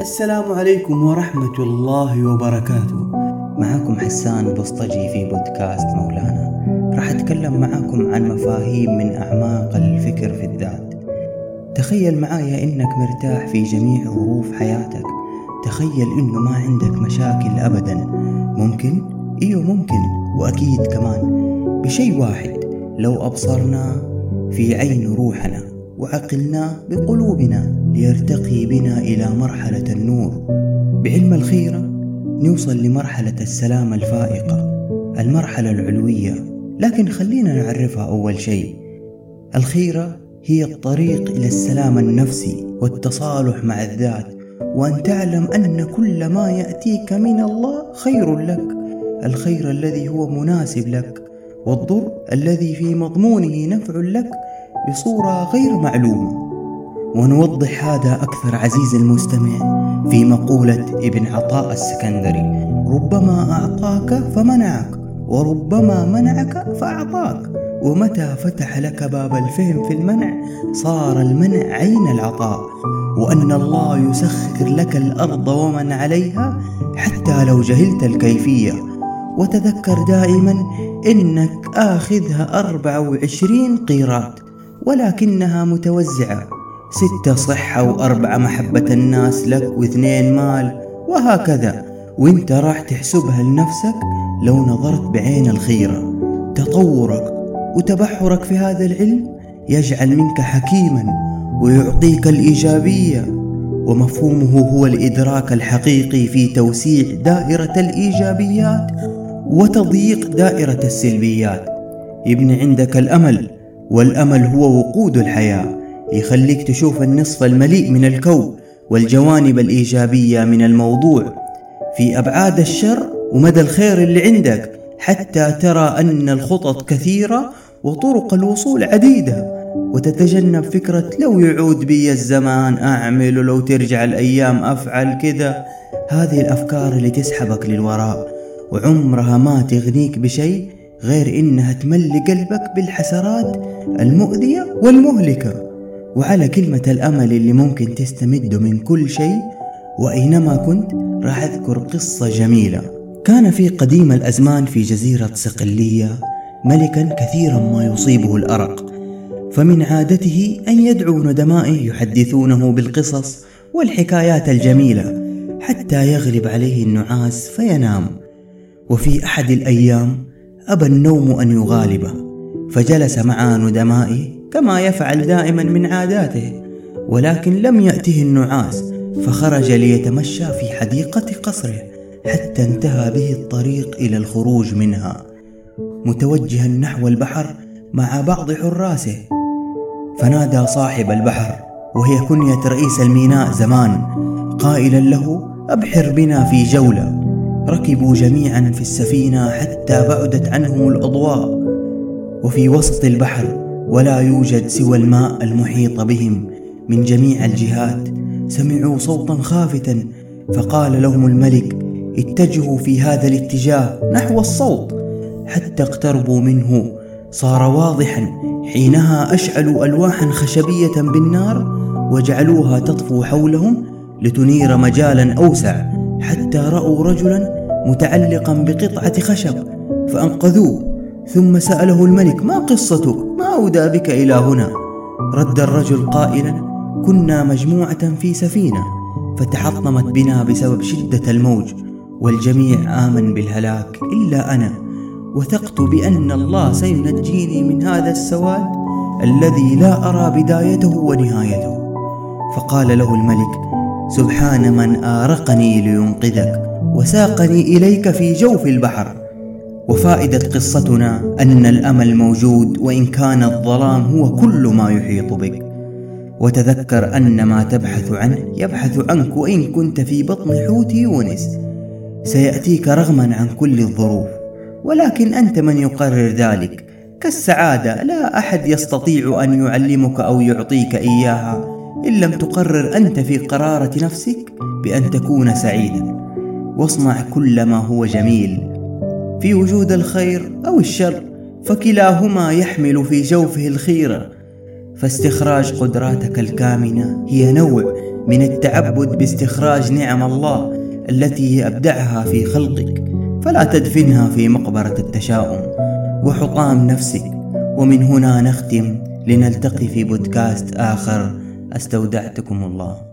السلام عليكم ورحمة الله وبركاته. معاكم حسان بسطجي في بودكاست مولانا. راح أتكلم معاكم عن مفاهيم من أعماق الفكر في الذات. تخيل معايا إنك مرتاح في جميع ظروف حياتك. تخيل إنه ما عندك مشاكل أبدا. ممكن؟ إيوه ممكن وأكيد كمان. بشيء واحد لو أبصرنا في عين روحنا وعقلنا بقلوبنا ليرتقي بنا إلى مرحلة النور. بعلم الخيرة نوصل لمرحلة السلامة الفائقة المرحلة العلوية. لكن خلينا نعرفها أول شيء. الخيرة هي الطريق إلى السلام النفسي والتصالح مع الذات. وأن تعلم أن كل ما يأتيك من الله خير لك. الخير الذي هو مناسب لك. والضر الذي في مضمونه نفع لك بصورة غير معلومة. ونوضح هذا أكثر عزيزي المستمع في مقولة ابن عطاء السكندري. ربما أعطاك فمنعك وربما منعك فأعطاك. ومتى فتح لك باب الفهم في المنع صار المنع عين العطاء. وأن الله يسخر لك الأرض ومن عليها حتى لو جهلت الكيفية. وتذكر دائما إنك آخذها أربعة وعشرين قيراط ولكنها متوزعة. ستة صحة وأربعة محبة الناس لك واثنين مال وهكذا. وإنت راح تحسبها لنفسك لو نظرت بعين الخيرة. تطورك وتبحرك في هذا العلم يجعل منك حكيما ويعطيك الإيجابية ومفهومه هو الإدراك الحقيقي في توسيع دائرة الإيجابيات وتضييق دائرة السلبيات. يبني عندك الأمل والأمل هو وقود الحياة. يخليك تشوف النصف المليء من الكون والجوانب الإيجابية من الموضوع. في أبعاد الشر ومدى الخير اللي عندك حتى ترى أن الخطط كثيرة وطرق الوصول عديدة. وتتجنب فكرة لو يعود بي الزمان أعمل ولو ترجع الأيام أفعل كذا. هذه الأفكار اللي تسحبك للوراء وعمرها ما تغنيك بشيء غير إنها تملي قلبك بالحسرات المؤذية والمهلكة. وعلى كلمة الأمل اللي ممكن تستمد من كل شيء وأينما كنت راح أذكر قصة جميلة. كان في قديم الأزمان في جزيرة صقلية ملكا كثيرا ما يصيبه الأرق فمن عادته أن يدعو ندمائه يحدثونه بالقصص والحكايات الجميلة حتى يغلب عليه النعاس فينام. وفي أحد الأيام أبى النوم أن يغالبه فجلس مع ندمائه كما يفعل دائما من عاداته ولكن لم يأته النعاس فخرج ليتمشى في حديقة قصره حتى انتهى به الطريق إلى الخروج منها. متوجها نحو البحر مع بعض حراسه فنادى صاحب البحر وهي كنية رئيس الميناء زمان قائلا له أبحر بنا في جولة. ركبوا جميعا في السفينة حتى بعدت عنهم الأضواء وفي وسط البحر ولا يوجد سوى الماء المحيط بهم من جميع الجهات. سمعوا صوتا خافتا فقال لهم الملك اتجهوا في هذا الاتجاه نحو الصوت. حتى اقتربوا منه صار واضحا حينها اشعلوا ألواحا خشبية بالنار وجعلوها تطفو حولهم لتنير مجالا أوسع. حتى رأوا رجلا متعلقا بقطعة خشب فأنقذوه. ثم سأله الملك ما قصتك؟ ما أودى بك إلى هنا. رد الرجل قائلا كنا مجموعة في سفينة فتحطمت بنا بسبب شدة الموج والجميع آمن بالهلاك إلا أنا. وثقت بأن الله سينجيني من هذا السواد الذي لا أرى بدايته ونهايته. فقال له الملك سبحان من آرقني لينقذك وساقني إليك في جوف البحر. وفائدة قصتنا أن الأمل موجود وإن كان الظلام هو كل ما يحيط بك. وتذكر أن ما تبحث عنه يبحث عنك وإن كنت في بطن حوت يونس. سيأتيك رغما عن كل الظروف ولكن أنت من يقرر ذلك. كالسعادة لا أحد يستطيع أن يعلمك أو يعطيك إياها إن لم تقرر أنت في قرارة نفسك بأن تكون سعيدا. واصنع كل ما هو جميل في وجود الخير أو الشر فكلاهما يحمل في جوفه الخيرة فاستخراج قدراتك الكامنة هي نوع من التعبد باستخراج نعم الله التي أبدعها في خلقك. فلا تدفنها في مقبرة التشاؤم وحطام نفسك. ومن هنا نختم لنلتقي في بودكاست آخر. أستودعتكم الله.